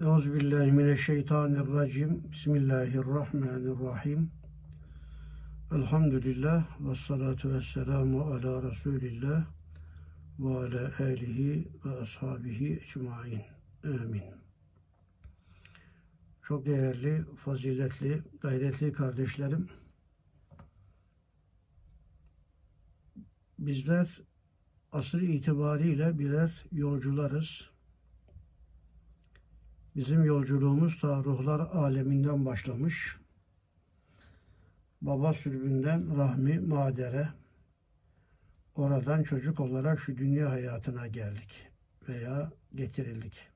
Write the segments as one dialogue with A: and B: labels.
A: Euzubillahimineşşeytanirracim. Bismillahirrahmanirrahim. Elhamdülillah ve salatu ve selamu ala Resulillah ve ala alihi ve ashabihi ecmain. Amin. Çok değerli, faziletli, gayretli kardeşlerim. Bizler asır itibariyle birer yolcularız. Bizim yolculuğumuz da ruhlar aleminden başlamış. Baba sürgünden rahmi madere, oradan çocuk olarak şu dünya hayatına geldik veya getirildik.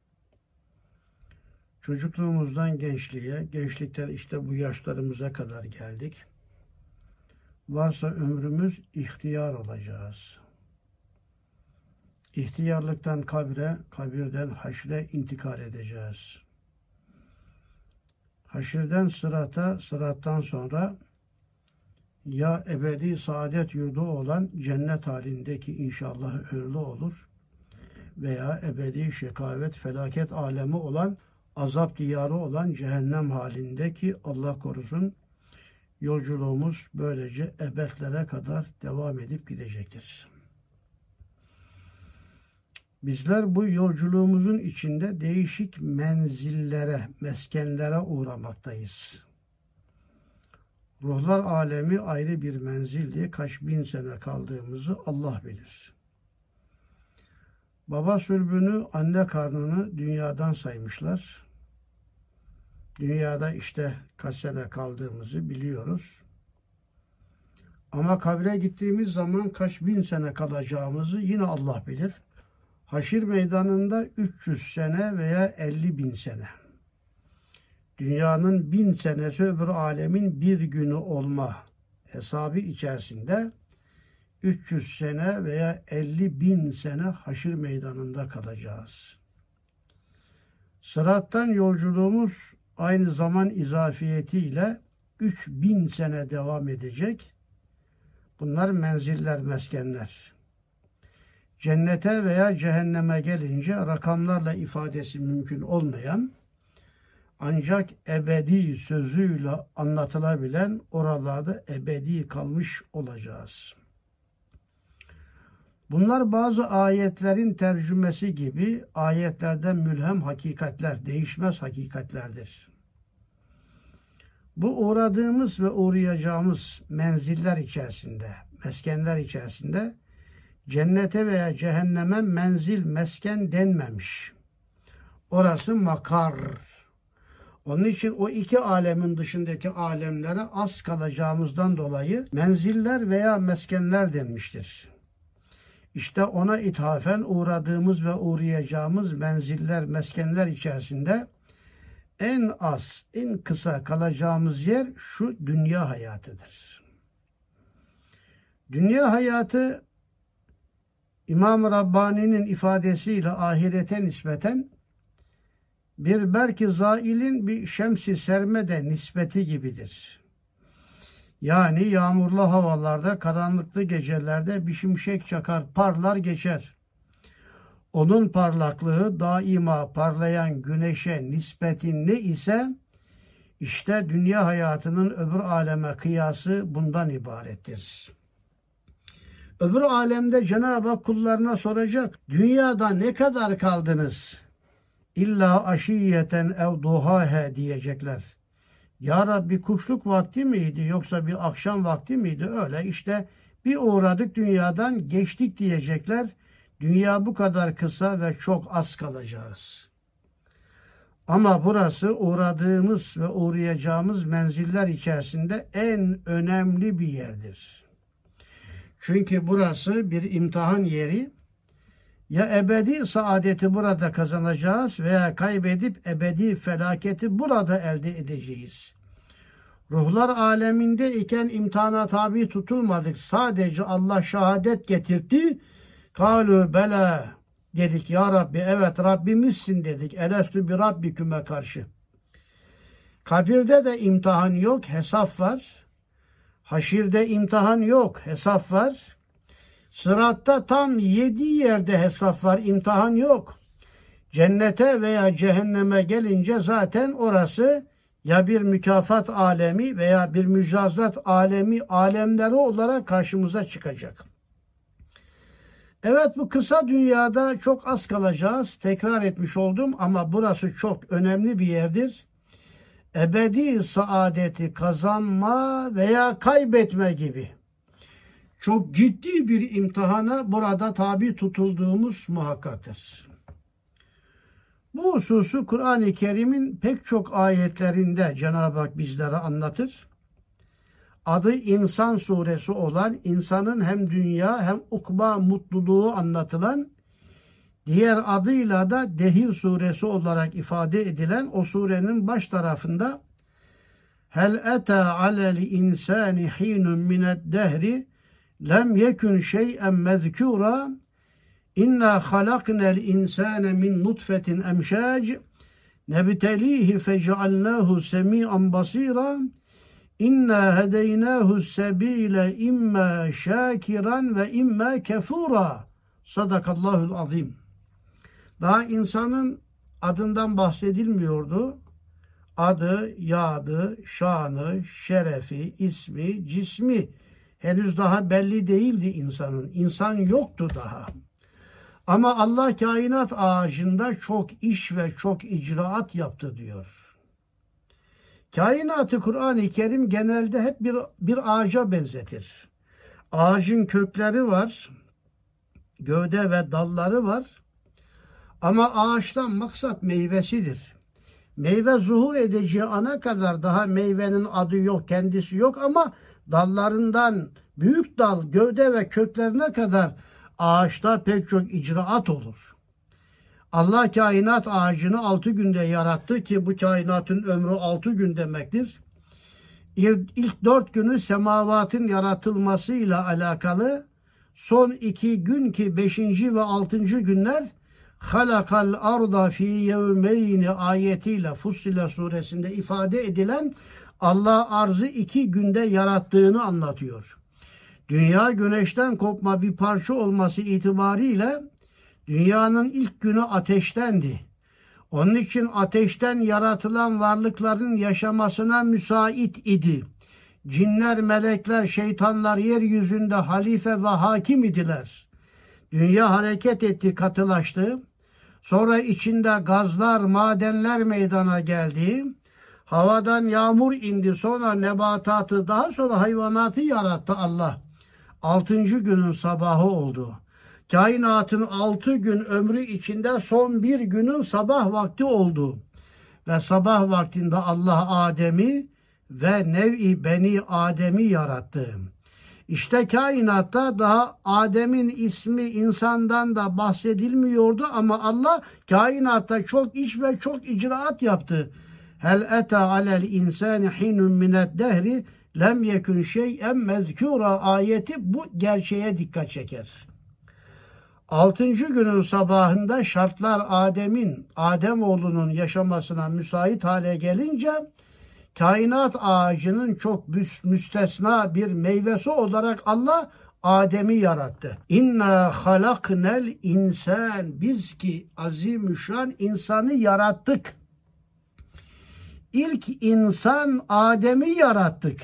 A: Çocukluğumuzdan gençliğe, gençlikten işte bu yaşlarımıza kadar geldik. Varsa ömrümüz ihtiyar olacağız. İhtiyarlıktan kabre, kabirden haşre intikal edeceğiz. Haşirden sırata, sırattan sonra ya ebedi saadet yurdu olan cennet halindeki inşallah öyle olur veya ebedi şekavet, felaket alemi olan azap diyarı olan cehennem halindeki Allah korusun yolculuğumuz böylece ebedlere kadar devam edip gidecektir. Bizler bu yolculuğumuzun içinde değişik menzillere, meskenlere uğramaktayız. Ruhlar alemi ayrı bir menzildi. Kaç bin sene kaldığımızı Allah bilir. Baba sülbünü, anne karnını dünyadan saymışlar. Dünyada işte kaç sene kaldığımızı biliyoruz. Ama kabre gittiğimiz zaman kaç bin sene kalacağımızı yine Allah bilir. Haşir meydanında 300 sene veya 50 bin sene. Dünyanın bin senesi öbür alemin bir günü olma hesabı içerisinde 300 sene veya 50 bin sene haşir meydanında kalacağız. Sırattan yolculuğumuz aynı zaman izafiyetiyle 3000 sene devam edecek. Bunlar menziller, meskenler. Cennete veya cehenneme gelince rakamlarla ifadesi mümkün olmayan ancak ebedi sözüyle anlatılabilen oralarda ebedi kalmış olacağız. Bunlar bazı ayetlerin tercümesi gibi ayetlerden mülhem hakikatler, değişmez hakikatlerdir. Bu uğradığımız ve uğrayacağımız menziller içerisinde, meskenler içerisinde cennete veya cehenneme menzil, mesken denmemiş. Orası makar. Onun için o iki alemin dışındaki alemlere az kalacağımızdan dolayı menziller veya meskenler denmiştir. İşte ona ithafen uğradığımız ve uğrayacağımız menziller, meskenler içerisinde en az, en kısa kalacağımız yer şu dünya hayatıdır. Dünya hayatı İmam Rabbani'nin ifadesiyle ahirete nispeten bir belki zailin bir şemsi sermede nispeti gibidir. Yani yağmurlu havalarda, karanlıklı gecelerde bir şimşek çakar, parlar geçer. Onun parlaklığı daima parlayan güneşe nispetin ne ise işte dünya hayatının öbür aleme kıyası bundan ibarettir. Öbür alemde Cenab-ı Hak kullarına soracak. Dünyada ne kadar kaldınız? İlla aşiyeten ev duhahe diyecekler. Ya Rabbi kuşluk vakti miydi yoksa bir akşam vakti miydi? Öyle işte bir uğradık dünyadan geçtik diyecekler. Dünya bu kadar kısa ve çok az kalacağız. Ama burası uğradığımız ve uğrayacağımız menziller içerisinde en önemli bir yerdir. Çünkü burası bir imtihan yeri. Ya ebedi saadeti burada kazanacağız veya kaybedip ebedi felaketi burada elde edeceğiz. Ruhlar aleminde iken imtihana tabi tutulmadık. Sadece Allah şehadet getirdi. Kalu bela dedik ya Rabbi evet Rabbimizsin dedik. Elestü bir Rabbiküme karşı. Kabirde de imtihan yok hesap var. Haşirde imtihan yok, hesap var. Sıratta tam yedi yerde hesap var, imtihan yok. Cennete veya cehenneme gelince zaten orası ya bir mükafat alemi veya bir mücazat alemi alemleri olarak karşımıza çıkacak. Evet bu kısa dünyada çok az kalacağız. Tekrar etmiş oldum ama burası çok önemli bir yerdir. Ebedi saadeti kazanma veya kaybetme gibi. Çok ciddi bir imtihana burada tabi tutulduğumuz muhakkaktır. Bu hususu Kur'an-ı Kerim'in pek çok ayetlerinde Cenab-ı Hak bizlere anlatır. Adı İnsan suresi olan insanın hem dünya hem ukba mutluluğu anlatılan diğer adıyla da Dehir suresi olarak ifade edilen o surenin baş tarafında Hel eta alel insani hinun minet dehri lem yekun şey'en mezkura İnna halaknel insane min nutfetin emşac nebtelihi fecealnahu semi'an basira İnna hedeynahu sebile imma şakiran ve imma kefura. Sadakallahul azim. Daha insanın adından bahsedilmiyordu. Adı, yadı, şanı, şerefi, ismi, cismi henüz daha belli değildi insanın. İnsan yoktu daha. Ama Allah kainat ağacında çok iş ve çok icraat yaptı diyor. Kainatı Kur'an-ı Kerim genelde hep bir, bir ağaca benzetir. Ağacın kökleri var, gövde ve dalları var. Ama ağaçtan maksat meyvesidir. Meyve zuhur edeceği ana kadar daha meyvenin adı yok, kendisi yok ama dallarından büyük dal, gövde ve köklerine kadar ağaçta pek çok icraat olur. Allah kainat ağacını altı günde yarattı ki bu kainatın ömrü altı gün demektir. İlk dört günü semavatın yaratılmasıyla alakalı son iki gün ki beşinci ve altıncı günler halakal arda fi yevmeyni ayetiyle Fussile suresinde ifade edilen Allah arzı iki günde yarattığını anlatıyor dünya güneşten kopma bir parça olması itibariyle dünyanın ilk günü ateştendi. Onun için ateşten yaratılan varlıkların yaşamasına müsait idi. Cinler, melekler, şeytanlar yeryüzünde halife ve hakim idiler. Dünya hareket etti, katılaştı. Sonra içinde gazlar, madenler meydana geldi. Havadan yağmur indi, sonra nebatatı, daha sonra hayvanatı yarattı Allah altıncı günün sabahı oldu. Kainatın altı gün ömrü içinde son bir günün sabah vakti oldu. Ve sabah vaktinde Allah Adem'i ve nev'i beni Adem'i yarattı. İşte kainatta daha Adem'in ismi insandan da bahsedilmiyordu ama Allah kainatta çok iş ve çok icraat yaptı. Hel eta alel insani hinun minet dehri lem yekun şey'en mezkura ayeti bu gerçeğe dikkat çeker. Altıncı günün sabahında şartlar Adem'in, Adem oğlunun yaşamasına müsait hale gelince kainat ağacının çok müstesna bir meyvesi olarak Allah Adem'i yarattı. İnna halaknel insan biz ki azimüşşan insanı yarattık. İlk insan Adem'i yarattık.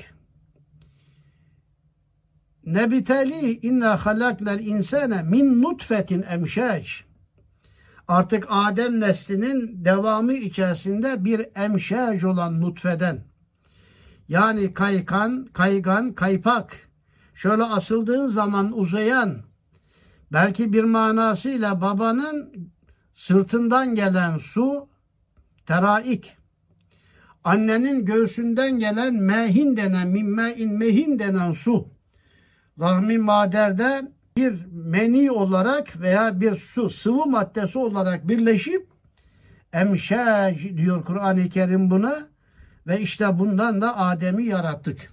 A: Nebiteli inna halaknel insane min nutfetin emşaç. Artık Adem neslinin devamı içerisinde bir emşac olan nutfeden. Yani kaykan, kaygan, kaypak. Şöyle asıldığın zaman uzayan, belki bir manasıyla babanın sırtından gelen su, teraik. Annenin göğsünden gelen mehin denen, mimmein mehin denen su rahmi maderde bir meni olarak veya bir su sıvı maddesi olarak birleşip emşac diyor Kur'an-ı Kerim buna ve işte bundan da Adem'i yarattık.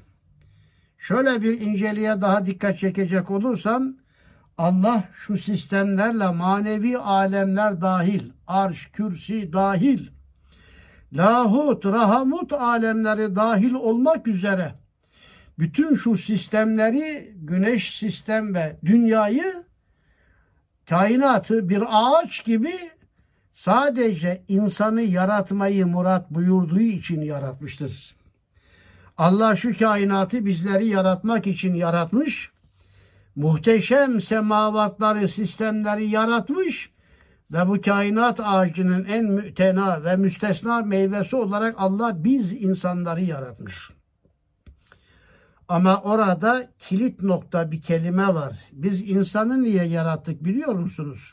A: Şöyle bir inceliğe daha dikkat çekecek olursam Allah şu sistemlerle manevi alemler dahil, arş, kürsi dahil, lahut, rahamut alemleri dahil olmak üzere bütün şu sistemleri güneş sistem ve dünyayı kainatı bir ağaç gibi sadece insanı yaratmayı murat buyurduğu için yaratmıştır. Allah şu kainatı bizleri yaratmak için yaratmış. Muhteşem semavatları, sistemleri yaratmış ve bu kainat ağacının en mütena ve müstesna meyvesi olarak Allah biz insanları yaratmış. Ama orada kilit nokta bir kelime var. Biz insanı niye yarattık biliyor musunuz?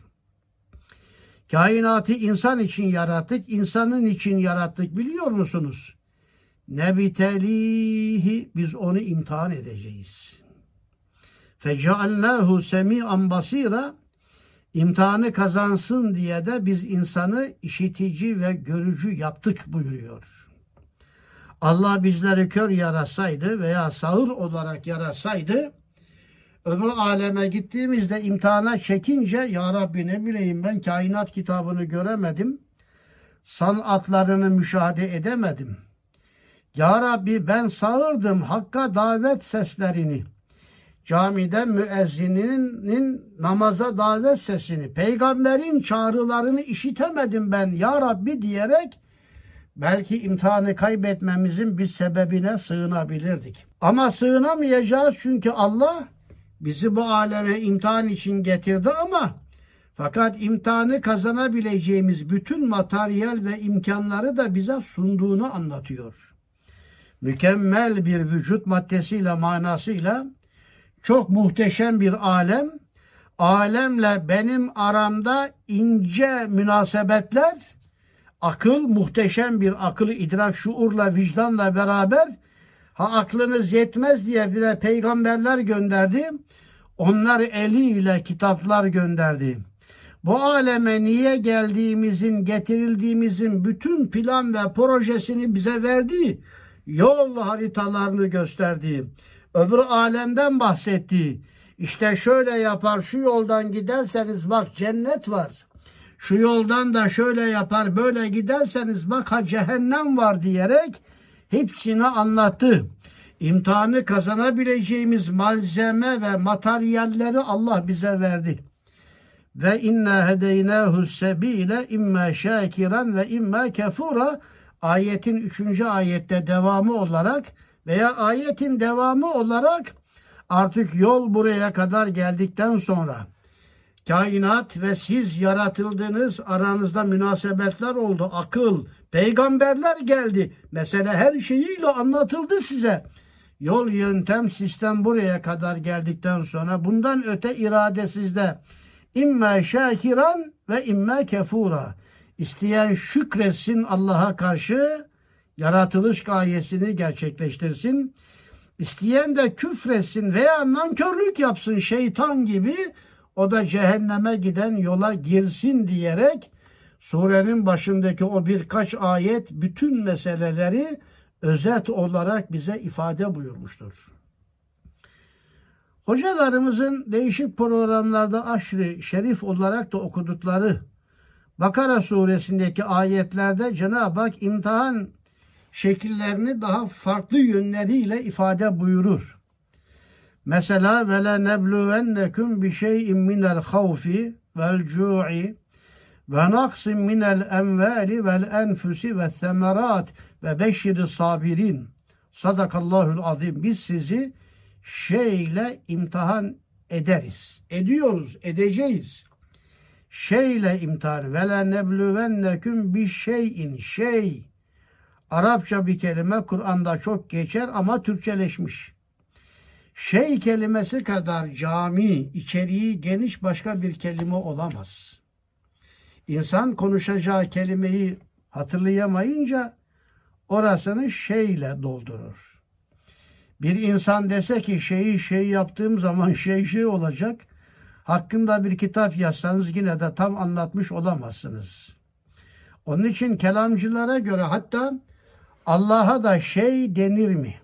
A: Kainatı insan için yarattık, insanın için yarattık biliyor musunuz? Nebitelihi biz onu imtihan edeceğiz. Fecealnahu semi'an basira imtihanı kazansın diye de biz insanı işitici ve görücü yaptık buyuruyor. Allah bizleri kör yarasaydı veya sağır olarak yarasaydı öbür aleme gittiğimizde imtihana çekince ya Rabbi ne bileyim ben kainat kitabını göremedim. Sanatlarını müşahede edemedim. Ya Rabbi ben sağırdım hakka davet seslerini. Camide müezzininin namaza davet sesini, peygamberin çağrılarını işitemedim ben ya Rabbi diyerek belki imtihanı kaybetmemizin bir sebebine sığınabilirdik. Ama sığınamayacağız çünkü Allah bizi bu aleme imtihan için getirdi ama fakat imtihanı kazanabileceğimiz bütün materyal ve imkanları da bize sunduğunu anlatıyor. Mükemmel bir vücut maddesiyle manasıyla çok muhteşem bir alem. Alemle benim aramda ince münasebetler, akıl muhteşem bir akıl, idrak, şuurla, vicdanla beraber ha aklınız yetmez diye bir de peygamberler gönderdi. Onlar eliyle kitaplar gönderdi. Bu aleme niye geldiğimizin, getirildiğimizin bütün plan ve projesini bize verdi. Yol haritalarını gösterdi. Öbür alemden bahsetti. İşte şöyle yapar, şu yoldan giderseniz bak cennet var. Şu yoldan da şöyle yapar, böyle giderseniz bak ha cehennem var diyerek hepsini anlattı imtihanı kazanabileceğimiz malzeme ve materyalleri Allah bize verdi. Ve inna hedeynahu sebile imma şakiran ve imma kefura ayetin üçüncü ayette devamı olarak veya ayetin devamı olarak artık yol buraya kadar geldikten sonra kainat ve siz yaratıldınız aranızda münasebetler oldu akıl peygamberler geldi mesela her şeyiyle anlatıldı size Yol, yöntem, sistem buraya kadar geldikten sonra bundan öte irade sizde. İmme şakiran ve imme kefura. İsteyen şükretsin Allah'a karşı yaratılış gayesini gerçekleştirsin. İsteyen de küfretsin veya nankörlük yapsın şeytan gibi o da cehenneme giden yola girsin diyerek surenin başındaki o birkaç ayet bütün meseleleri özet olarak bize ifade buyurmuştur. Hocalarımızın değişik programlarda aşrı şerif olarak da okudukları Bakara suresindeki ayetlerde Cenab-ı Hak imtihan şekillerini daha farklı yönleriyle ifade buyurur. Mesela ve la nebluvennekum bi şey'in minel havfi vel cu'i ve naksin minel envali vel enfusi ve semerat ve beşiri sabirin. Sadakallahul azim. Biz sizi şeyle imtihan ederiz. Ediyoruz, edeceğiz. Şeyle imtihan. Ve la nebluvenneküm bir şeyin. Şey. Arapça bir kelime Kur'an'da çok geçer ama Türkçeleşmiş. Şey kelimesi kadar cami, içeriği geniş başka bir kelime olamaz. İnsan konuşacağı kelimeyi hatırlayamayınca orasını şeyle doldurur. Bir insan dese ki şeyi şey yaptığım zaman şey şey olacak. Hakkında bir kitap yazsanız yine de tam anlatmış olamazsınız. Onun için kelamcılara göre hatta Allah'a da şey denir mi?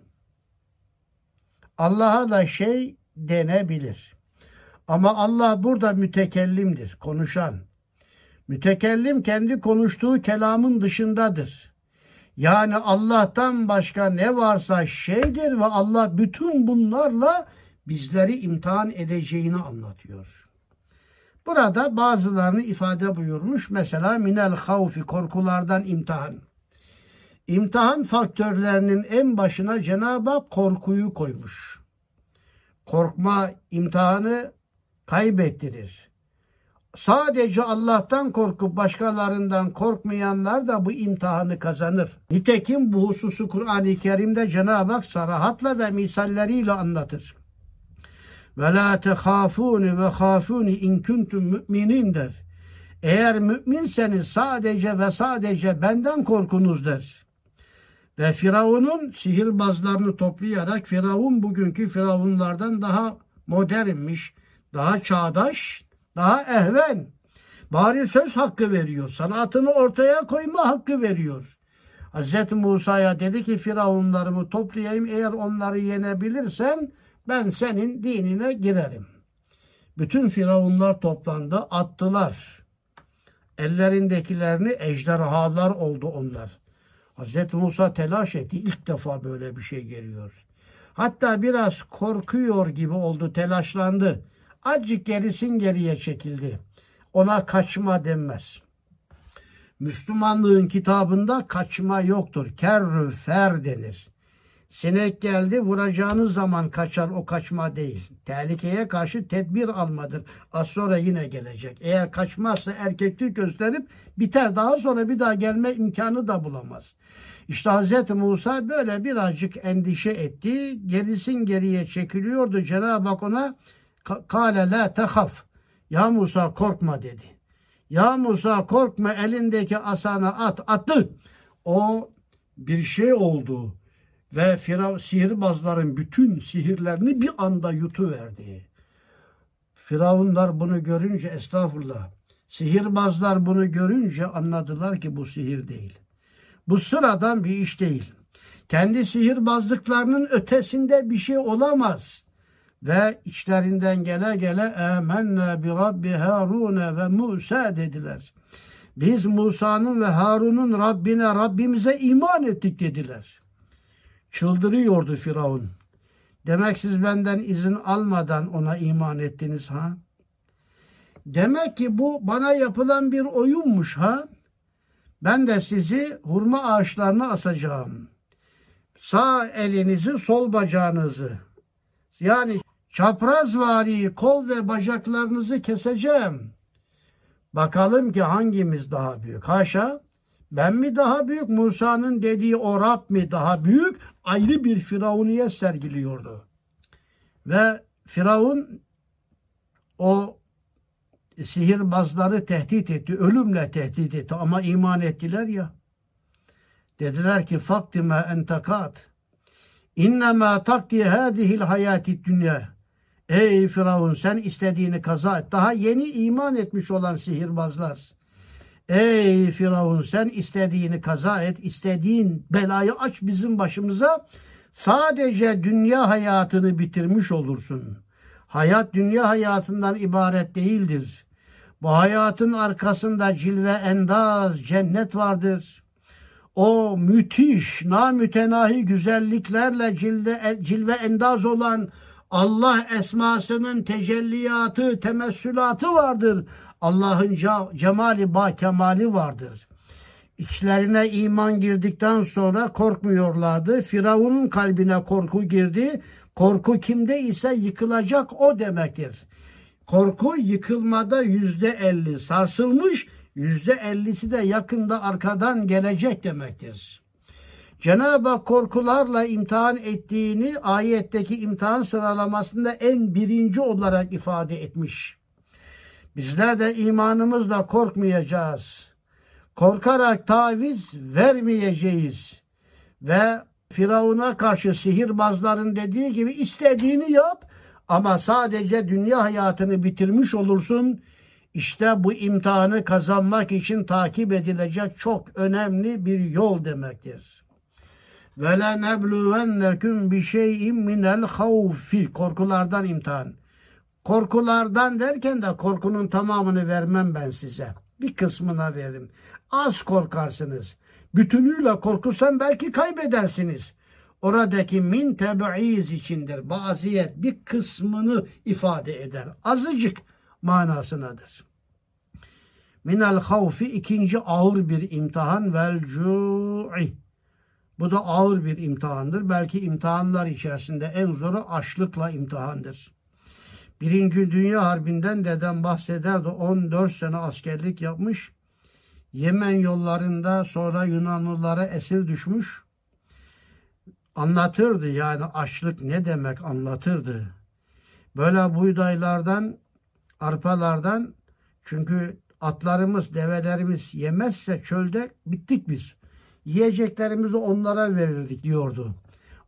A: Allah'a da şey denebilir. Ama Allah burada mütekellimdir, konuşan. Mütekellim kendi konuştuğu kelamın dışındadır. Yani Allah'tan başka ne varsa şeydir ve Allah bütün bunlarla bizleri imtihan edeceğini anlatıyor. Burada bazılarını ifade buyurmuş. Mesela minel havfi korkulardan imtihan. İmtihan faktörlerinin en başına Cenab-ı Hak korkuyu koymuş. Korkma imtihanı kaybettirir. Sadece Allah'tan korkup başkalarından korkmayanlar da bu imtihanı kazanır. Nitekim bu hususu Kur'an-ı Kerim'de Cenab-ı Hak sarahatla ve misalleriyle anlatır. Ve la tehafuni ve khafuni in kuntum müminin der. Eğer müminseniz sadece ve sadece benden korkunuz der. Ve Firavun'un sihirbazlarını toplayarak Firavun bugünkü Firavunlardan daha modernmiş, daha çağdaş, daha ehven. Bari söz hakkı veriyor. Sanatını ortaya koyma hakkı veriyor. Hz. Musa'ya dedi ki Firavunlarımı toplayayım eğer onları yenebilirsen ben senin dinine girerim. Bütün firavunlar toplandı, attılar. Ellerindekilerini ejderhalar oldu onlar. Hz. Musa telaş etti. İlk defa böyle bir şey geliyor. Hatta biraz korkuyor gibi oldu, telaşlandı. Azıcık gerisin geriye çekildi. Ona kaçma denmez. Müslümanlığın kitabında kaçma yoktur. Kerrü fer denir. Sinek geldi vuracağınız zaman kaçar o kaçma değil. Tehlikeye karşı tedbir almadır. Az sonra yine gelecek. Eğer kaçmazsa erkeklik gösterip biter. Daha sonra bir daha gelme imkanı da bulamaz. İşte Hz. Musa böyle birazcık endişe etti. Gerisin geriye çekiliyordu. Cenab-ı Hak ona kale la tehaf. Ya Musa korkma dedi. Ya Musa korkma elindeki asana at. Attı. O bir şey oldu ve Firav sihirbazların bütün sihirlerini bir anda yutuverdi. Firavunlar bunu görünce estağfurullah. Sihirbazlar bunu görünce anladılar ki bu sihir değil. Bu sıradan bir iş değil. Kendi sihirbazlıklarının ötesinde bir şey olamaz. Ve içlerinden gele gele emenne bi Rabbi Harun ve Musa dediler. Biz Musa'nın ve Harun'un Rabbine Rabbimize iman ettik dediler. Çıldırıyordu Firavun. Demek siz benden izin almadan ona iman ettiniz ha? Demek ki bu bana yapılan bir oyunmuş ha? Ben de sizi hurma ağaçlarına asacağım. Sağ elinizi, sol bacağınızı. Yani çaprazvari kol ve bacaklarınızı keseceğim. Bakalım ki hangimiz daha büyük. Haşa ben mi daha büyük Musa'nın dediği o Rab mi daha büyük ayrı bir firavuniye sergiliyordu. Ve Firavun o sihirbazları tehdit etti. Ölümle tehdit etti ama iman ettiler ya. Dediler ki faktime entakat. İnnemâ takdi hâzihil hayâti dünya. Ey Firavun sen istediğini kaza et. Daha yeni iman etmiş olan sihirbazlar. Ey Firavun sen istediğini kaza et, istediğin belayı aç bizim başımıza. Sadece dünya hayatını bitirmiş olursun. Hayat dünya hayatından ibaret değildir. Bu hayatın arkasında cilve endaz, cennet vardır. O müthiş, namütenahi güzelliklerle cilve, cilve endaz olan Allah esmasının tecelliyatı, temessülatı vardır. Allah'ın cemali ba kemali vardır. İçlerine iman girdikten sonra korkmuyorlardı. Firavun'un kalbine korku girdi. Korku kimde ise yıkılacak o demektir. Korku yıkılmada yüzde elli sarsılmış, yüzde ellisi de yakında arkadan gelecek demektir. Cenab-ı Hak korkularla imtihan ettiğini ayetteki imtihan sıralamasında en birinci olarak ifade etmiş. Bizler de imanımızla korkmayacağız. Korkarak taviz vermeyeceğiz. Ve Firavun'a karşı sihirbazların dediği gibi istediğini yap ama sadece dünya hayatını bitirmiş olursun. İşte bu imtihanı kazanmak için takip edilecek çok önemli bir yol demektir. Ve la nebluvennekum bi şey'in minel havfi korkulardan imtihan. Korkulardan derken de korkunun tamamını vermem ben size. Bir kısmına veririm. Az korkarsınız. Bütünüyle korkursan belki kaybedersiniz. Oradaki min tebi'iz içindir. Baziyet bir kısmını ifade eder. Azıcık manasınadır. Minel havfi ikinci ağır bir imtihan vel cu'i. Bu da ağır bir imtihandır. Belki imtihanlar içerisinde en zoru açlıkla imtihandır. Birinci Dünya Harbi'nden dedem bahsederdi. 14 sene askerlik yapmış. Yemen yollarında sonra Yunanlılara esir düşmüş. Anlatırdı yani açlık ne demek anlatırdı. Böyle buğdaylardan, arpalardan çünkü atlarımız, develerimiz yemezse çölde bittik biz. Yiyeceklerimizi onlara verirdik diyordu.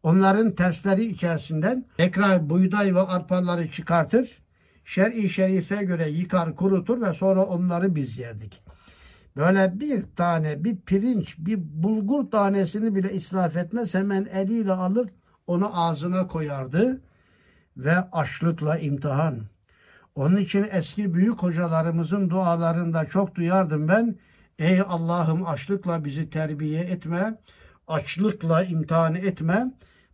A: Onların tersleri içerisinden tekrar buğday ve arpaları çıkartır. Şer'i şerife göre yıkar, kurutur ve sonra onları biz yerdik. Böyle bir tane, bir pirinç, bir bulgur tanesini bile israf etmez. Hemen eliyle alır, onu ağzına koyardı ve açlıkla imtihan. Onun için eski büyük hocalarımızın dualarında çok duyardım ben. Ey Allah'ım açlıkla bizi terbiye etme, açlıkla imtihan etme.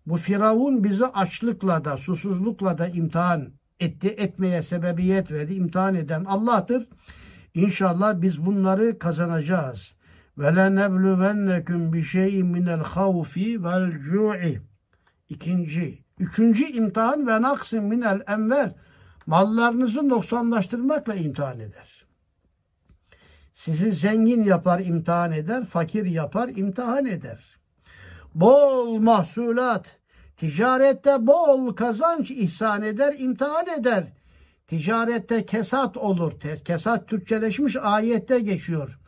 A: Bu Firavun bizi açlıkla da, susuzlukla da imtihan etti, etmeye sebebiyet verdi. İmtihan eden Allah'tır. İnşallah biz bunları kazanacağız. Ve le nebluvennekum bi şey'in minel havfi vel cu'i. İkinci. Üçüncü imtihan ve naksin minel envel. Mallarınızı noksanlaştırmakla imtihan eder. Sizi zengin yapar, imtihan eder. Fakir yapar, imtihan eder. Bol mahsulat, ticarette bol kazanç ihsan eder, imtihan eder. Ticarette kesat olur. Kesat Türkçeleşmiş ayette geçiyor.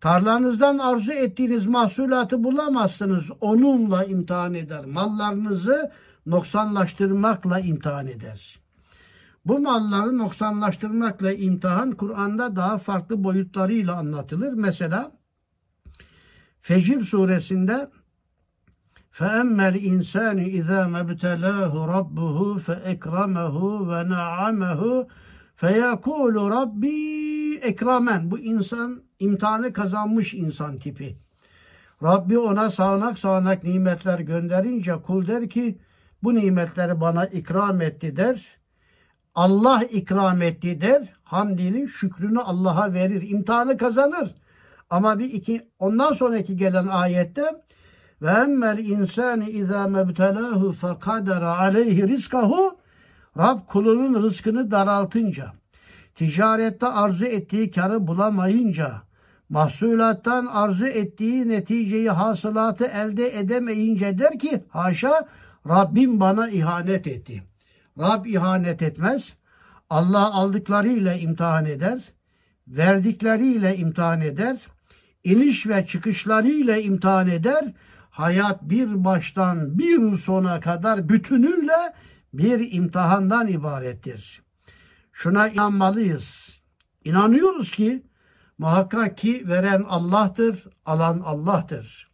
A: Tarlanızdan arzu ettiğiniz mahsulatı bulamazsınız. Onunla imtihan eder. Mallarınızı noksanlaştırmakla imtihan eder. Bu malları noksanlaştırmakla imtihan Kur'an'da daha farklı boyutlarıyla anlatılır. Mesela Fecir suresinde فَاَمَّا الْاِنْسَانِ اِذَا مَبْتَلَاهُ رَبُّهُ فَاَكْرَمَهُ وَنَعَمَهُ فَيَقُولُ رَبِّي ekramen. Bu insan imtihanı kazanmış insan tipi. Rabbi ona sağanak sağanak nimetler gönderince kul der ki bu nimetleri bana ikram etti der. Allah ikram etti der. Hamdinin şükrünü Allah'a verir. İmtihanı kazanır. Ama bir iki ondan sonraki gelen ayette ve emmel insani izâ mebtelâhu fekadera aleyhi rizkahu Rab kulunun rızkını daraltınca, ticarette arzu ettiği karı bulamayınca, mahsulattan arzu ettiği neticeyi hasılatı elde edemeyince der ki haşa Rabbim bana ihanet etti. Rab ihanet etmez. Allah aldıklarıyla imtihan eder. Verdikleriyle imtihan eder. iniş ve çıkışlarıyla imtihan eder hayat bir baştan bir sona kadar bütünüyle bir imtihandan ibarettir. Şuna inanmalıyız. İnanıyoruz ki muhakkak ki veren Allah'tır, alan Allah'tır.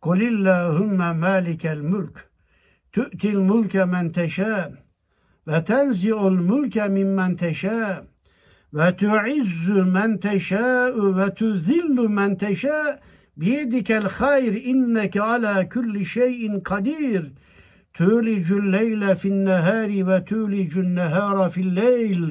A: Kulillahümme malikel mülk tü'til mülke men teşâ ve tenzi'ul mülke mimmen teşâ ve tu'izzu men teşâ ve tuzillu men teşâ Biyedikel hayr inneke ala kulli şeyin kadir. Tülicül leyle fin nehari ve tülicül nehara fil leyl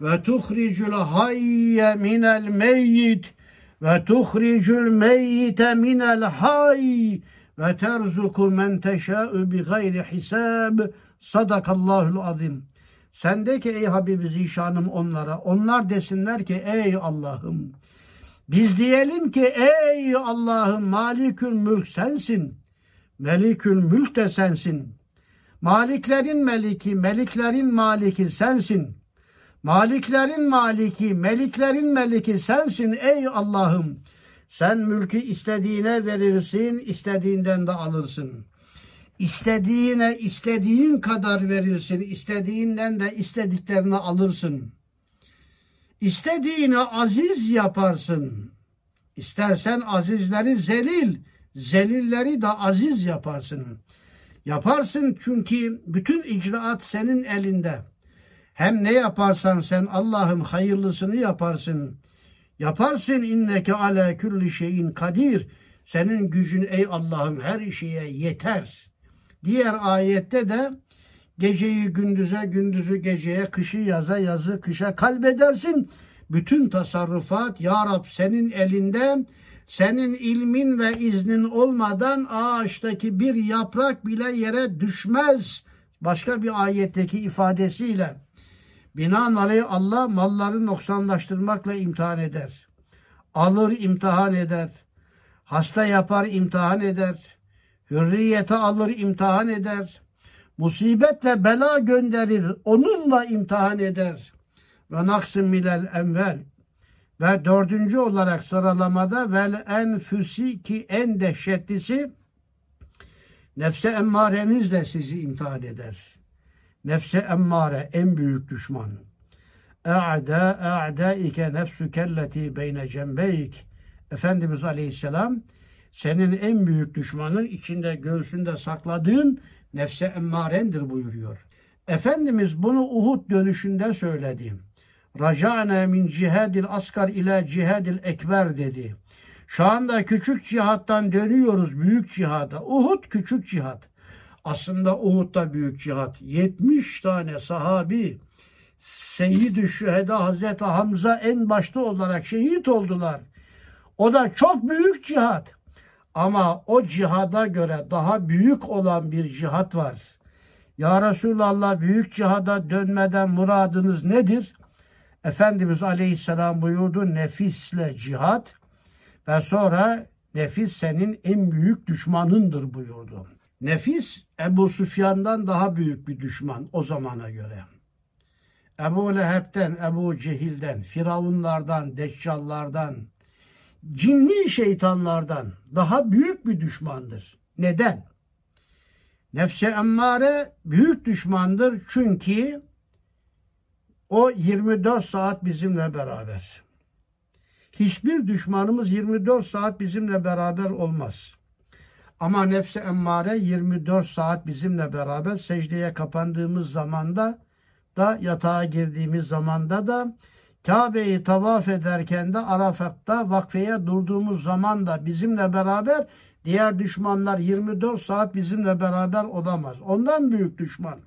A: ve tuhricül hayye minel meyyit ve tuhricül meyyite minel hay ve terzuku men teşâ'ü bi gayri hisab. Sadakallahul azim. Sendeki ey Habibi Zişanım onlara, onlar desinler ki ey Allah'ım biz diyelim ki ey Allah'ım malikül mülk sensin. Melikül mülk de sensin. Maliklerin meliki, meliklerin maliki sensin. Maliklerin maliki, meliklerin meliki sensin ey Allah'ım. Sen mülkü istediğine verirsin, istediğinden de alırsın. İstediğine istediğin kadar verirsin, istediğinden de istediklerini alırsın.'' İstediğini aziz yaparsın. İstersen azizleri zelil, zelilleri de aziz yaparsın. Yaparsın çünkü bütün icraat senin elinde. Hem ne yaparsan sen Allah'ım hayırlısını yaparsın. Yaparsın inneke ala kulli şeyin kadir. Senin gücün ey Allah'ım her şeye yeter. Diğer ayette de Geceyi gündüze, gündüzü geceye, kışı yaza, yazı kışa kalbedersin. Bütün tasarrufat Ya Rab senin elinde senin ilmin ve iznin olmadan ağaçtaki bir yaprak bile yere düşmez. Başka bir ayetteki ifadesiyle binaenaleyh Allah malları noksanlaştırmakla imtihan eder. Alır imtihan eder. Hasta yapar imtihan eder. Hürriyete alır imtihan eder. Musibet ve bela gönderir. Onunla imtihan eder. Ve naksın milel envel ve dördüncü olarak sıralamada vel enfüsi ki en dehşetlisi nefse emmareniz de sizi imtihan eder. Nefse emmare en büyük düşman. E'da e'daike nefsu kelleti beyne cembeyk. Efendimiz Aleyhisselam senin en büyük düşmanın içinde göğsünde sakladığın nefse emmarendir buyuruyor. Efendimiz bunu Uhud dönüşünde söyledi. Raca'ne min cihadil asgar ile cihadil ekber dedi. Şu anda küçük cihattan dönüyoruz büyük cihada. Uhud küçük cihat. Aslında Uhud da büyük cihat. 70 tane sahabi Seyyid-i Şüheda Hazreti Hamza en başta olarak şehit oldular. O da çok büyük cihat. Ama o cihada göre daha büyük olan bir cihat var. Ya Resulallah büyük cihada dönmeden muradınız nedir? Efendimiz Aleyhisselam buyurdu nefisle cihat ve sonra nefis senin en büyük düşmanındır buyurdu. Nefis Ebu Süfyan'dan daha büyük bir düşman o zamana göre. Ebu Leheb'den, Ebu Cehil'den, Firavunlardan, Deccallardan, cinli şeytanlardan daha büyük bir düşmandır. Neden? Nefse emmare büyük düşmandır çünkü o 24 saat bizimle beraber. Hiçbir düşmanımız 24 saat bizimle beraber olmaz. Ama nefse emmare 24 saat bizimle beraber secdeye kapandığımız zamanda da yatağa girdiğimiz zamanda da Kabe'yi tavaf ederken de Arafat'ta vakfeye durduğumuz zaman da bizimle beraber diğer düşmanlar 24 saat bizimle beraber olamaz. Ondan büyük düşman.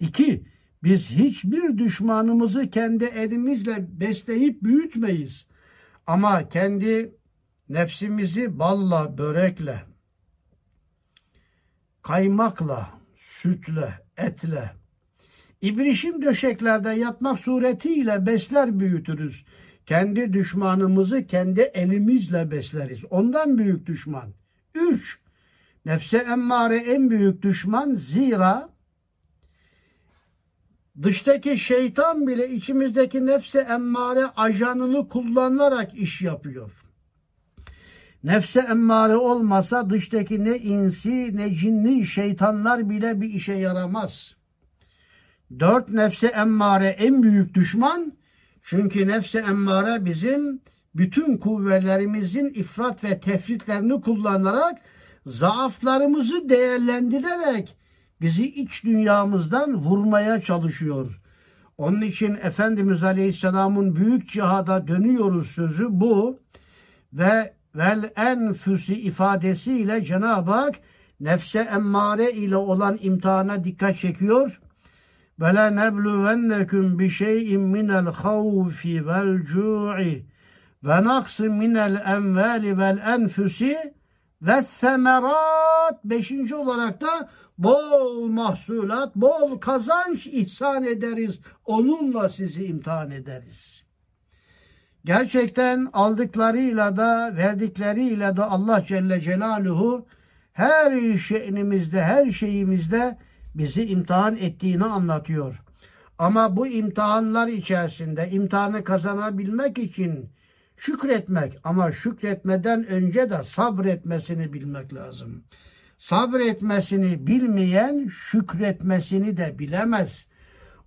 A: İki, biz hiçbir düşmanımızı kendi elimizle besleyip büyütmeyiz. Ama kendi nefsimizi balla, börekle, kaymakla, sütle, etle, ibrişim döşeklerde yatmak suretiyle besler büyütürüz. Kendi düşmanımızı kendi elimizle besleriz. Ondan büyük düşman. Üç, nefse emmare en büyük düşman zira Dıştaki şeytan bile içimizdeki nefse emmare ajanını kullanarak iş yapıyor. Nefse emmare olmasa dıştaki ne insi ne cinni şeytanlar bile bir işe yaramaz. Dört nefse emmare en büyük düşman. Çünkü nefse emmare bizim bütün kuvvetlerimizin ifrat ve tefritlerini kullanarak zaaflarımızı değerlendirerek bizi iç dünyamızdan vurmaya çalışıyor. Onun için Efendimiz Aleyhisselam'ın büyük cihada dönüyoruz sözü bu ve vel enfüsi ifadesiyle Cenab-ı Hak nefse emmare ile olan imtihana dikkat çekiyor. Ve la nebluvennekum bi şey'in minel havfi vel cu'i ve naqsin minel envali vel enfüsi ve semerat. Beşinci olarak da bol mahsulat, bol kazanç ihsan ederiz. Onunla sizi imtihan ederiz. Gerçekten aldıklarıyla da verdikleriyle de Allah Celle Celaluhu her şeyimizde, her şeyimizde bizi imtihan ettiğini anlatıyor. Ama bu imtihanlar içerisinde imtihanı kazanabilmek için şükretmek ama şükretmeden önce de sabretmesini bilmek lazım. Sabretmesini bilmeyen şükretmesini de bilemez.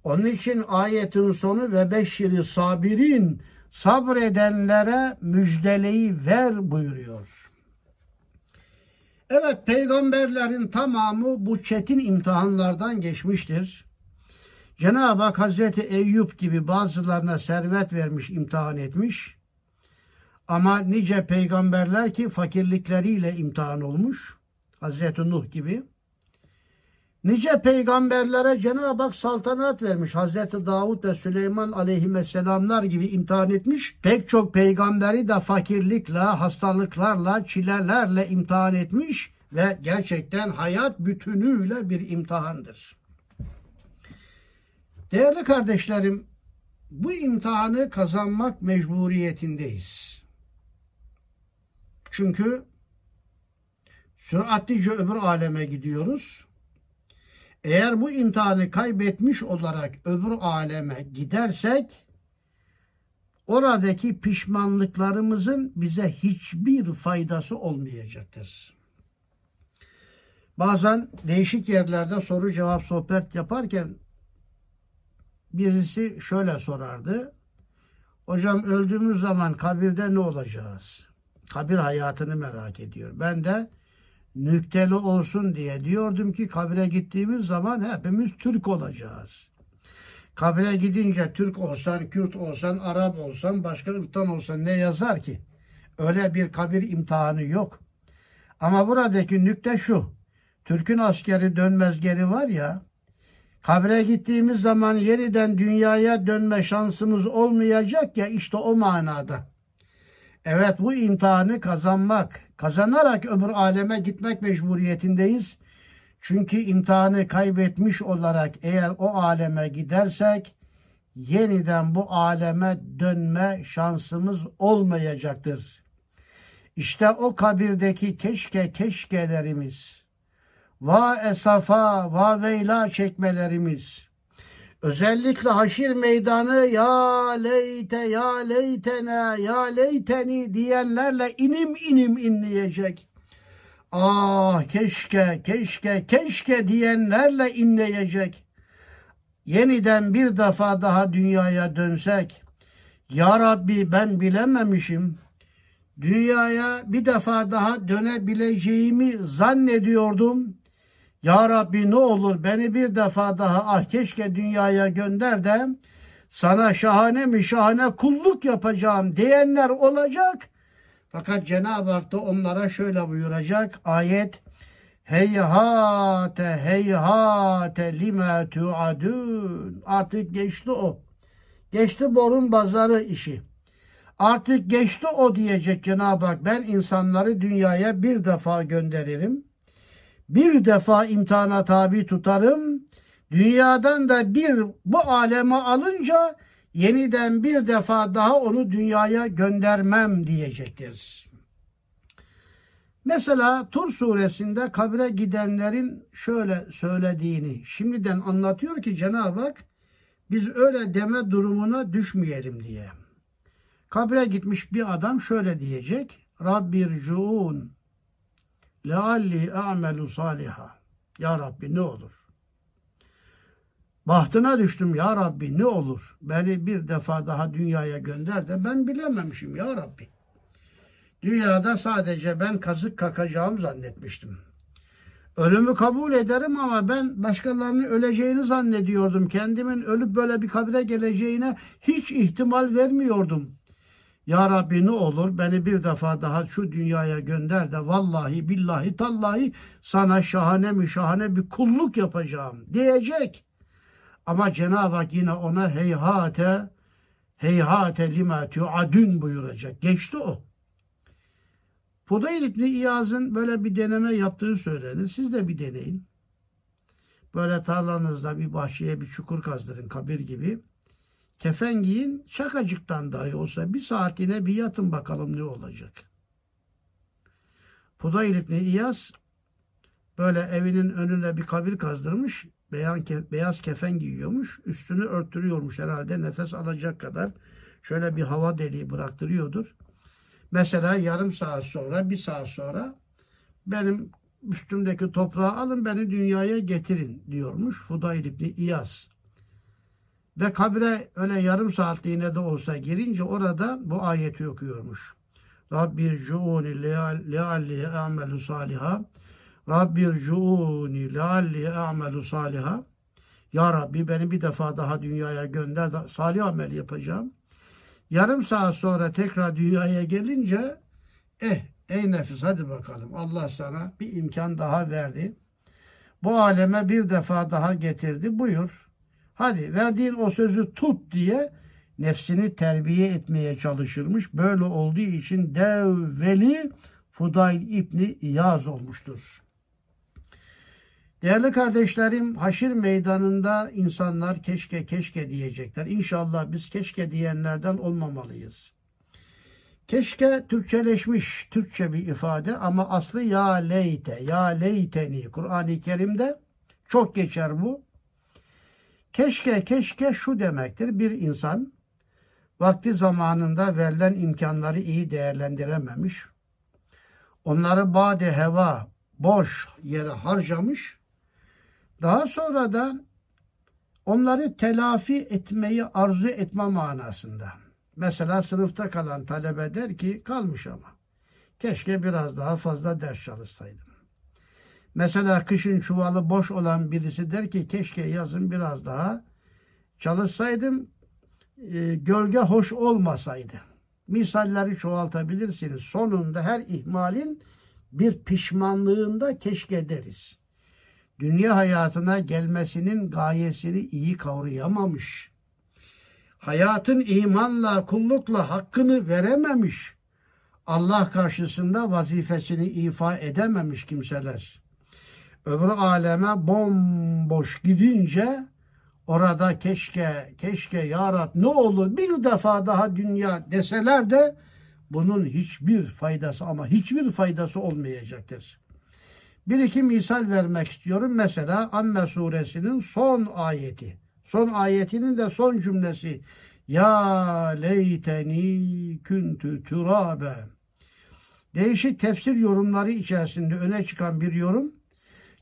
A: Onun için ayetin sonu ve beşiri sabirin sabredenlere müjdeleyi ver buyuruyor. Evet peygamberlerin tamamı bu çetin imtihanlardan geçmiştir. Cenab-ı Hak Hazreti Eyüp gibi bazılarına servet vermiş, imtihan etmiş. Ama nice peygamberler ki fakirlikleriyle imtihan olmuş. Hazreti Nuh gibi. Nice peygamberlere Cenab-ı Hak saltanat vermiş. Hazreti Davud ve Süleyman aleyhisselamlar gibi imtihan etmiş. Pek çok peygamberi de fakirlikle, hastalıklarla, çilelerle imtihan etmiş ve gerçekten hayat bütünüyle bir imtihandır. Değerli kardeşlerim, bu imtihanı kazanmak mecburiyetindeyiz. Çünkü süratlice öbür aleme gidiyoruz. Eğer bu imtihanı kaybetmiş olarak öbür aleme gidersek oradaki pişmanlıklarımızın bize hiçbir faydası olmayacaktır. Bazen değişik yerlerde soru cevap sohbet yaparken birisi şöyle sorardı. Hocam öldüğümüz zaman kabirde ne olacağız? Kabir hayatını merak ediyor. Ben de nükteli olsun diye diyordum ki kabire gittiğimiz zaman hepimiz Türk olacağız. Kabire gidince Türk olsan, Kürt olsan, Arap olsan, başka ırktan olsan ne yazar ki? Öyle bir kabir imtihanı yok. Ama buradaki nükte şu. Türk'ün askeri dönmez geri var ya, kabre gittiğimiz zaman yeniden dünyaya dönme şansımız olmayacak ya işte o manada. Evet bu imtihanı kazanmak, kazanarak öbür aleme gitmek mecburiyetindeyiz. Çünkü imtihanı kaybetmiş olarak eğer o aleme gidersek yeniden bu aleme dönme şansımız olmayacaktır. İşte o kabirdeki keşke keşkelerimiz, va esafa, va veyla çekmelerimiz, özellikle haşir meydanı ya leyte, ya leytene, ya leyteni diyenlerle inim inim inleyecek. Ah keşke, keşke, keşke diyenlerle inleyecek. Yeniden bir defa daha dünyaya dönsek. Ya Rabbi ben bilememişim. Dünyaya bir defa daha dönebileceğimi zannediyordum. Ya Rabbi ne olur beni bir defa daha ah keşke dünyaya gönder de sana şahane mi şahane kulluk yapacağım diyenler olacak. Fakat Cenab-ı Hak da onlara şöyle buyuracak. Ayet Heyhate heyhate lime tuadun. Artık geçti o. Geçti borun bazarı işi. Artık geçti o diyecek Cenab-ı Hak. Ben insanları dünyaya bir defa gönderirim bir defa imtihana tabi tutarım. Dünyadan da bir bu aleme alınca yeniden bir defa daha onu dünyaya göndermem diyecektir. Mesela Tur suresinde kabre gidenlerin şöyle söylediğini şimdiden anlatıyor ki Cenab-ı Hak biz öyle deme durumuna düşmeyelim diye. Kabre gitmiş bir adam şöyle diyecek. Rabbircuun lealli a'melu saliha. Ya Rabbi ne olur? Bahtına düştüm ya Rabbi ne olur? Beni bir defa daha dünyaya gönder de ben bilememişim ya Rabbi. Dünyada sadece ben kazık kakacağım zannetmiştim. Ölümü kabul ederim ama ben başkalarının öleceğini zannediyordum. Kendimin ölüp böyle bir kabire geleceğine hiç ihtimal vermiyordum. Ya Rabbi ne olur beni bir defa daha şu dünyaya gönder de vallahi billahi tallahi sana şahane mi şahane bir kulluk yapacağım diyecek. Ama Cenab-ı Hak yine ona heyhate heyhate lima tuadun buyuracak. Geçti o. Fudayl İbni İyaz'ın böyle bir deneme yaptığı söylenir. Siz de bir deneyin. Böyle tarlanızda bir bahçeye bir çukur kazdırın kabir gibi. Kefen giyin, şakacıktan dahi olsa bir saatine bir yatın bakalım ne olacak. Pudayl İbni İyaz böyle evinin önüne bir kabir kazdırmış. Beyaz kefen giyiyormuş. Üstünü örttürüyormuş herhalde nefes alacak kadar. Şöyle bir hava deliği bıraktırıyordur. Mesela yarım saat sonra, bir saat sonra benim üstümdeki toprağı alın beni dünyaya getirin diyormuş Fudayl İbni İyaz. Ve kabre öyle yarım saatliğine de olsa girince orada bu ayeti okuyormuş. Rabbir cuuni lealli a'melu saliha. Rabbir cuuni lealli a'melu saliha. Ya Rabbi beni bir defa daha dünyaya gönder de salih amel yapacağım. Yarım saat sonra tekrar dünyaya gelince eh ey nefis hadi bakalım Allah sana bir imkan daha verdi. bu aleme bir defa daha getirdi. Buyur. Hadi verdiğin o sözü tut diye nefsini terbiye etmeye çalışırmış. Böyle olduğu için dev veli Fudayl İbni İyaz olmuştur. Değerli kardeşlerim, haşir meydanında insanlar keşke keşke diyecekler. İnşallah biz keşke diyenlerden olmamalıyız. Keşke Türkçeleşmiş Türkçe bir ifade ama aslı ya leyte, ya leyteni. Kur'an-ı Kerim'de çok geçer bu. Keşke, keşke şu demektir. Bir insan vakti zamanında verilen imkanları iyi değerlendirememiş. Onları bade heva, boş yere harcamış. Daha sonra da onları telafi etmeyi arzu etme manasında. Mesela sınıfta kalan talebe der ki kalmış ama. Keşke biraz daha fazla ders çalışsaydım. Mesela kışın çuvalı boş olan birisi der ki keşke yazın biraz daha çalışsaydım e, gölge hoş olmasaydı. Misalleri çoğaltabilirsiniz. Sonunda her ihmalin bir pişmanlığında keşke deriz. Dünya hayatına gelmesinin gayesini iyi kavrayamamış hayatın imanla, kullukla hakkını verememiş, Allah karşısında vazifesini ifa edememiş kimseler. Öbür aleme bomboş gidince orada keşke, keşke ya Rab ne olur bir defa daha dünya deseler de bunun hiçbir faydası ama hiçbir faydası olmayacaktır. Bir iki misal vermek istiyorum. Mesela Amme suresinin son ayeti. Son ayetinin de son cümlesi. Ya leyteni küntü turabe. Değişik tefsir yorumları içerisinde öne çıkan bir yorum.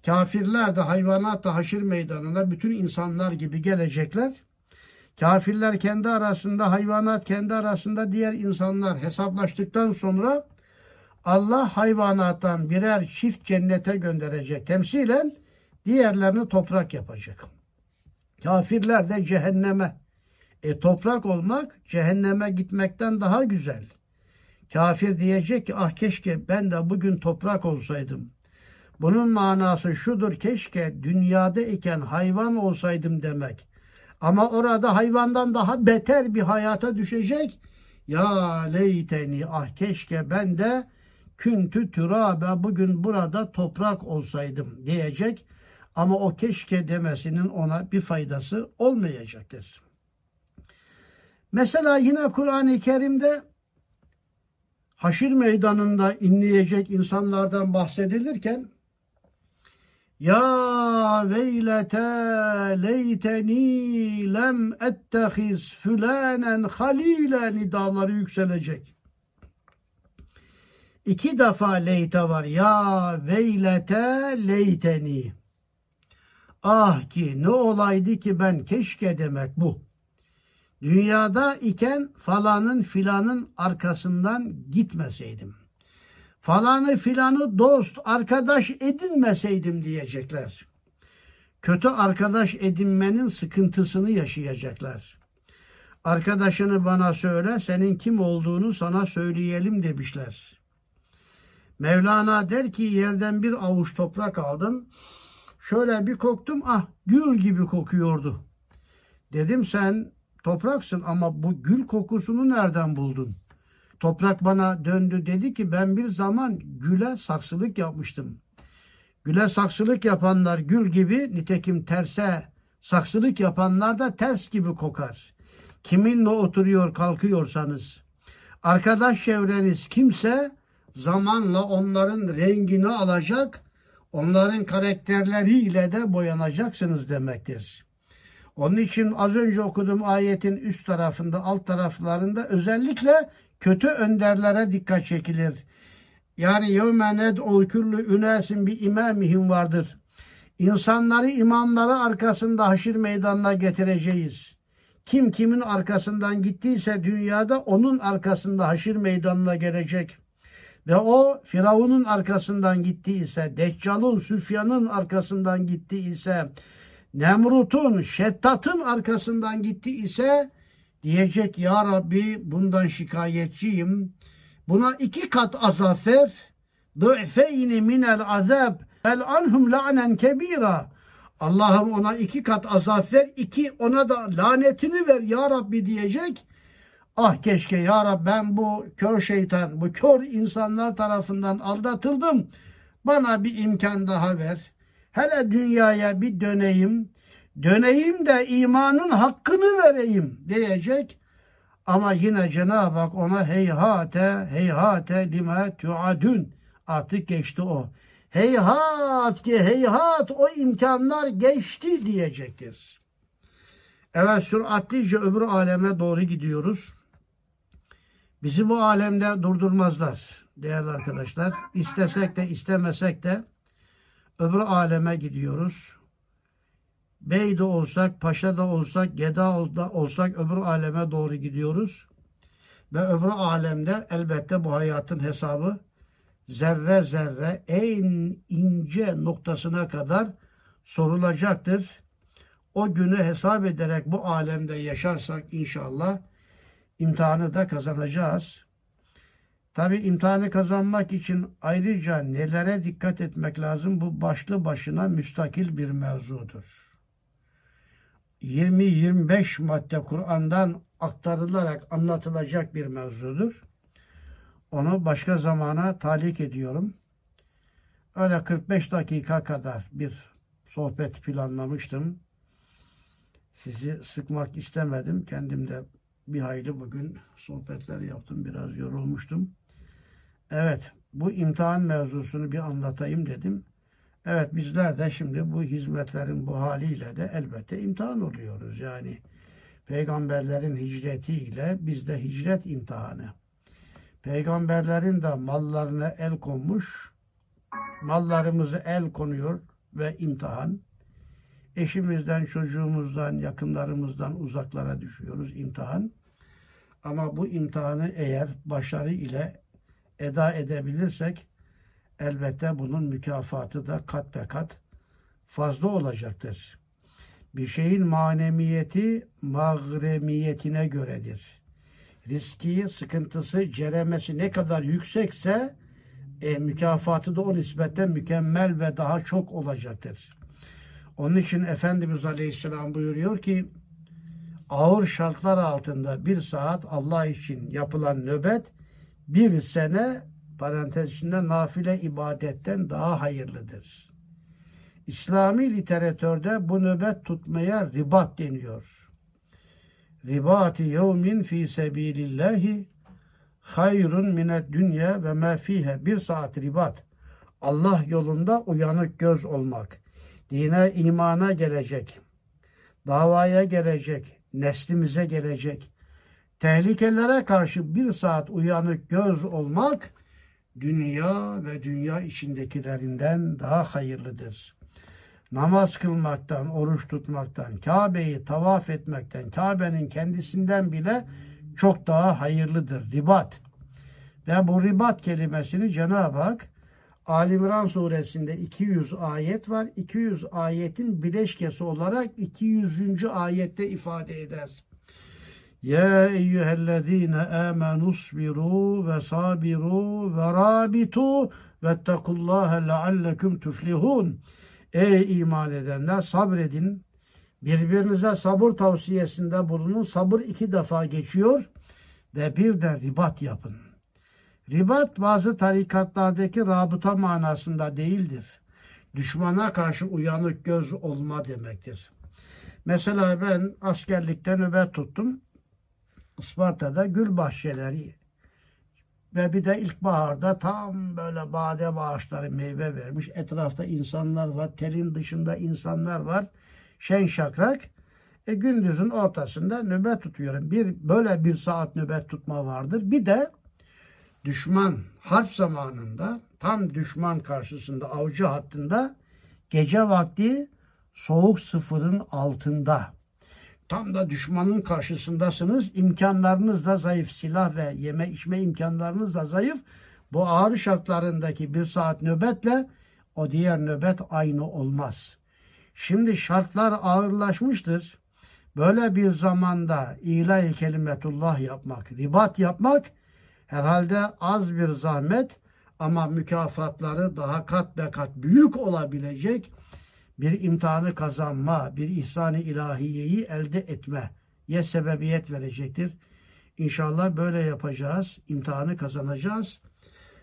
A: Kafirler de hayvanat da haşir meydanına bütün insanlar gibi gelecekler. Kafirler kendi arasında, hayvanat kendi arasında diğer insanlar hesaplaştıktan sonra Allah hayvanattan birer çift cennete gönderecek. Temsilen diğerlerini toprak yapacak. Kafirler de cehenneme. E toprak olmak cehenneme gitmekten daha güzel. Kafir diyecek ki ah keşke ben de bugün toprak olsaydım. Bunun manası şudur keşke dünyada iken hayvan olsaydım demek. Ama orada hayvandan daha beter bir hayata düşecek. Ya leyteni ah keşke ben de küntü türabe bugün burada toprak olsaydım diyecek. Ama o keşke demesinin ona bir faydası olmayacaktır. Mesela yine Kur'an-ı Kerim'de haşir meydanında inleyecek insanlardan bahsedilirken ya veylete leyteni lem ettehiz fülanen halile nidaları yükselecek. İki defa leyte var. Ya veylete leyteni. Ah ki ne olaydı ki ben keşke demek bu. Dünyada iken falanın filanın arkasından gitmeseydim. Falanı filanı dost, arkadaş edinmeseydim diyecekler. Kötü arkadaş edinmenin sıkıntısını yaşayacaklar. Arkadaşını bana söyle, senin kim olduğunu sana söyleyelim demişler. Mevlana der ki yerden bir avuç toprak aldım. Şöyle bir koktum ah gül gibi kokuyordu. Dedim sen topraksın ama bu gül kokusunu nereden buldun? Toprak bana döndü dedi ki ben bir zaman güle saksılık yapmıştım. Güle saksılık yapanlar gül gibi nitekim terse saksılık yapanlar da ters gibi kokar. Kiminle oturuyor kalkıyorsanız. Arkadaş çevreniz kimse zamanla onların rengini alacak onların karakterleriyle de boyanacaksınız demektir. Onun için az önce okuduğum ayetin üst tarafında, alt taraflarında özellikle kötü önderlere dikkat çekilir. Yani yevme ned'u küllü ünesin bir imamihim vardır. İnsanları imamları arkasında haşir meydanına getireceğiz. Kim kimin arkasından gittiyse dünyada onun arkasında haşir meydanına gelecek ve o Firavun'un arkasından gitti ise, Deccal'un, Süfyan'ın arkasından gitti ise, Nemrut'un, Şettat'ın arkasından gitti ise diyecek ya Rabbi bundan şikayetçiyim. Buna iki kat azap ver. Dı'feyni minel azab. El anhum la'nen kebira. Allah'ım ona iki kat azap ver, iki ona da lanetini ver ya Rabbi diyecek. Ah keşke ya Rabbi ben bu kör şeytan, bu kör insanlar tarafından aldatıldım. Bana bir imkan daha ver. Hele dünyaya bir döneyim. Döneyim de imanın hakkını vereyim diyecek. Ama yine Cenab-ı Hak ona heyhate heyhate lime tuadun artık geçti o. Heyhat ki heyhat o imkanlar geçti diyecektir. Evet süratlice öbür aleme doğru gidiyoruz. Bizi bu alemde durdurmazlar değerli arkadaşlar. İstesek de istemesek de öbür aleme gidiyoruz. Beyde olsak, paşa da olsak, geda da olsak öbür aleme doğru gidiyoruz. Ve öbür alemde elbette bu hayatın hesabı zerre zerre en ince noktasına kadar sorulacaktır. O günü hesap ederek bu alemde yaşarsak inşallah imtihanı da kazanacağız. Tabi imtihanı kazanmak için ayrıca nelere dikkat etmek lazım? Bu başlı başına müstakil bir mevzudur. 20-25 madde Kur'an'dan aktarılarak anlatılacak bir mevzudur. Onu başka zamana talik ediyorum. Öyle 45 dakika kadar bir sohbet planlamıştım. Sizi sıkmak istemedim. Kendim de bir hayli bugün sohbetler yaptım. Biraz yorulmuştum. Evet, bu imtihan mevzusunu bir anlatayım dedim. Evet, bizler de şimdi bu hizmetlerin bu haliyle de elbette imtihan oluyoruz. Yani peygamberlerin hicretiyle bizde hicret imtihanı. Peygamberlerin de mallarına el konmuş, mallarımızı el konuyor ve imtihan. Eşimizden, çocuğumuzdan, yakınlarımızdan uzaklara düşüyoruz imtihan. Ama bu imtihanı eğer başarı ile eda edebilirsek elbette bunun mükafatı da kat be kat fazla olacaktır. Bir şeyin manemiyeti magremiyetine göredir riski, sıkıntısı, ceremesi ne kadar yüksekse e, mükafatı da o nispetten mükemmel ve daha çok olacaktır. Onun için Efendimiz Aleyhisselam buyuruyor ki ağır şartlar altında bir saat Allah için yapılan nöbet bir sene parantez içinde nafile ibadetten daha hayırlıdır. İslami literatürde bu nöbet tutmaya ribat deniyor ribati yevmin fi sebilillahi hayrun minet dünya ve ma fihe. Bir saat ribat. Allah yolunda uyanık göz olmak. Dine, imana gelecek. Davaya gelecek. Neslimize gelecek. Tehlikelere karşı bir saat uyanık göz olmak dünya ve dünya içindekilerinden daha hayırlıdır namaz kılmaktan, oruç tutmaktan, Kabe'yi tavaf etmekten, Kabe'nin kendisinden bile çok daha hayırlıdır. Ribat. Ve bu ribat kelimesini Cenab-ı Hak Ali İmran suresinde 200 ayet var. 200 ayetin bileşkesi olarak 200. ayette ifade eder. Ya eyyühellezine amenu sbiru ve sabiru ve rabitu vettekullaha leallekum tuflihun. Ey iman edenler sabredin. Birbirinize sabır tavsiyesinde bulunun. Sabır iki defa geçiyor ve bir de ribat yapın. Ribat bazı tarikatlardaki rabıta manasında değildir. Düşmana karşı uyanık göz olma demektir. Mesela ben askerlikte nöbet tuttum. Isparta'da gül bahçeleri ve bir de ilkbaharda tam böyle badem ağaçları meyve vermiş. Etrafta insanlar var. Telin dışında insanlar var. Şen şakrak. E, gündüzün ortasında nöbet tutuyorum. Bir böyle bir saat nöbet tutma vardır. Bir de düşman harp zamanında tam düşman karşısında avcı hattında gece vakti soğuk sıfırın altında Tam da düşmanın karşısındasınız. İmkanlarınız da zayıf. Silah ve yeme içme imkanlarınız da zayıf. Bu ağır şartlarındaki bir saat nöbetle o diğer nöbet aynı olmaz. Şimdi şartlar ağırlaşmıştır. Böyle bir zamanda ilahi kelimetullah yapmak, ribat yapmak herhalde az bir zahmet ama mükafatları daha kat be kat büyük olabilecek bir imtihanı kazanma, bir ihsan-ı ilahiyeyi elde etmeye sebebiyet verecektir. İnşallah böyle yapacağız, imtihanı kazanacağız.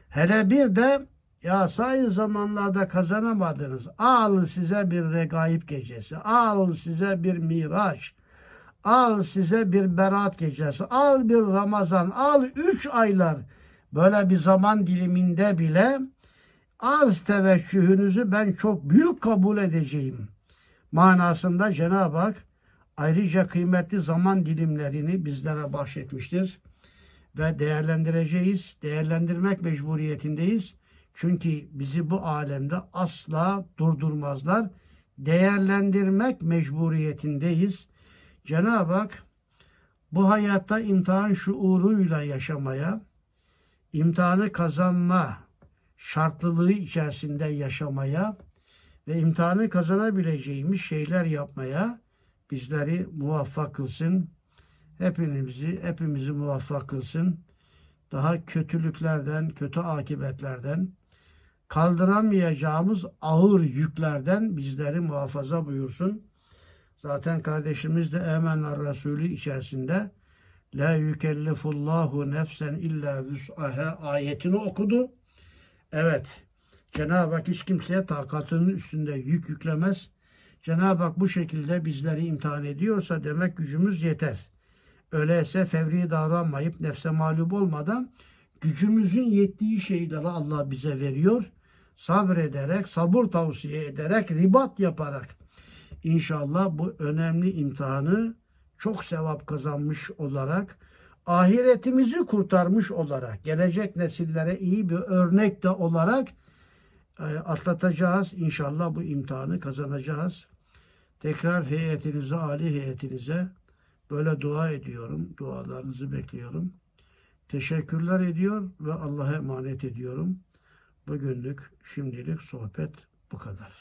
A: Hele bir de ya sair zamanlarda kazanamadınız. Al size bir regaib gecesi. Al size bir miraç. Al size bir berat gecesi. Al bir Ramazan. Al üç aylar. Böyle bir zaman diliminde bile arz teveccühünüzü ben çok büyük kabul edeceğim. Manasında Cenab-ı Hak ayrıca kıymetli zaman dilimlerini bizlere bahşetmiştir. Ve değerlendireceğiz. Değerlendirmek mecburiyetindeyiz. Çünkü bizi bu alemde asla durdurmazlar. Değerlendirmek mecburiyetindeyiz. Cenab-ı Hak bu hayatta imtihan şuuruyla yaşamaya, imtihanı kazanma şartlılığı içerisinde yaşamaya ve imtihanı kazanabileceğimiz şeyler yapmaya bizleri muvaffak kılsın. Hepimizi, hepimizi muvaffak kılsın. Daha kötülüklerden, kötü akibetlerden, kaldıramayacağımız ağır yüklerden bizleri muhafaza buyursun. Zaten kardeşimiz de Emenler Resulü içerisinde La yükellifullahu nefsen illa vüs'aha ayetini okudu. Evet, Cenab-ı Hak hiç kimseye takatının üstünde yük yüklemez. Cenab-ı Hak bu şekilde bizleri imtihan ediyorsa demek gücümüz yeter. Öyleyse fevri davranmayıp nefse mağlup olmadan gücümüzün yettiği şeyleri Allah bize veriyor. Sabrederek, sabır tavsiye ederek, ribat yaparak inşallah bu önemli imtihanı çok sevap kazanmış olarak ahiretimizi kurtarmış olarak gelecek nesillere iyi bir örnek de olarak e, atlatacağız. İnşallah bu imtihanı kazanacağız. Tekrar heyetinize, Ali heyetinize böyle dua ediyorum. Dualarınızı bekliyorum. Teşekkürler ediyor ve Allah'a emanet ediyorum. Bugünlük şimdilik sohbet bu kadar.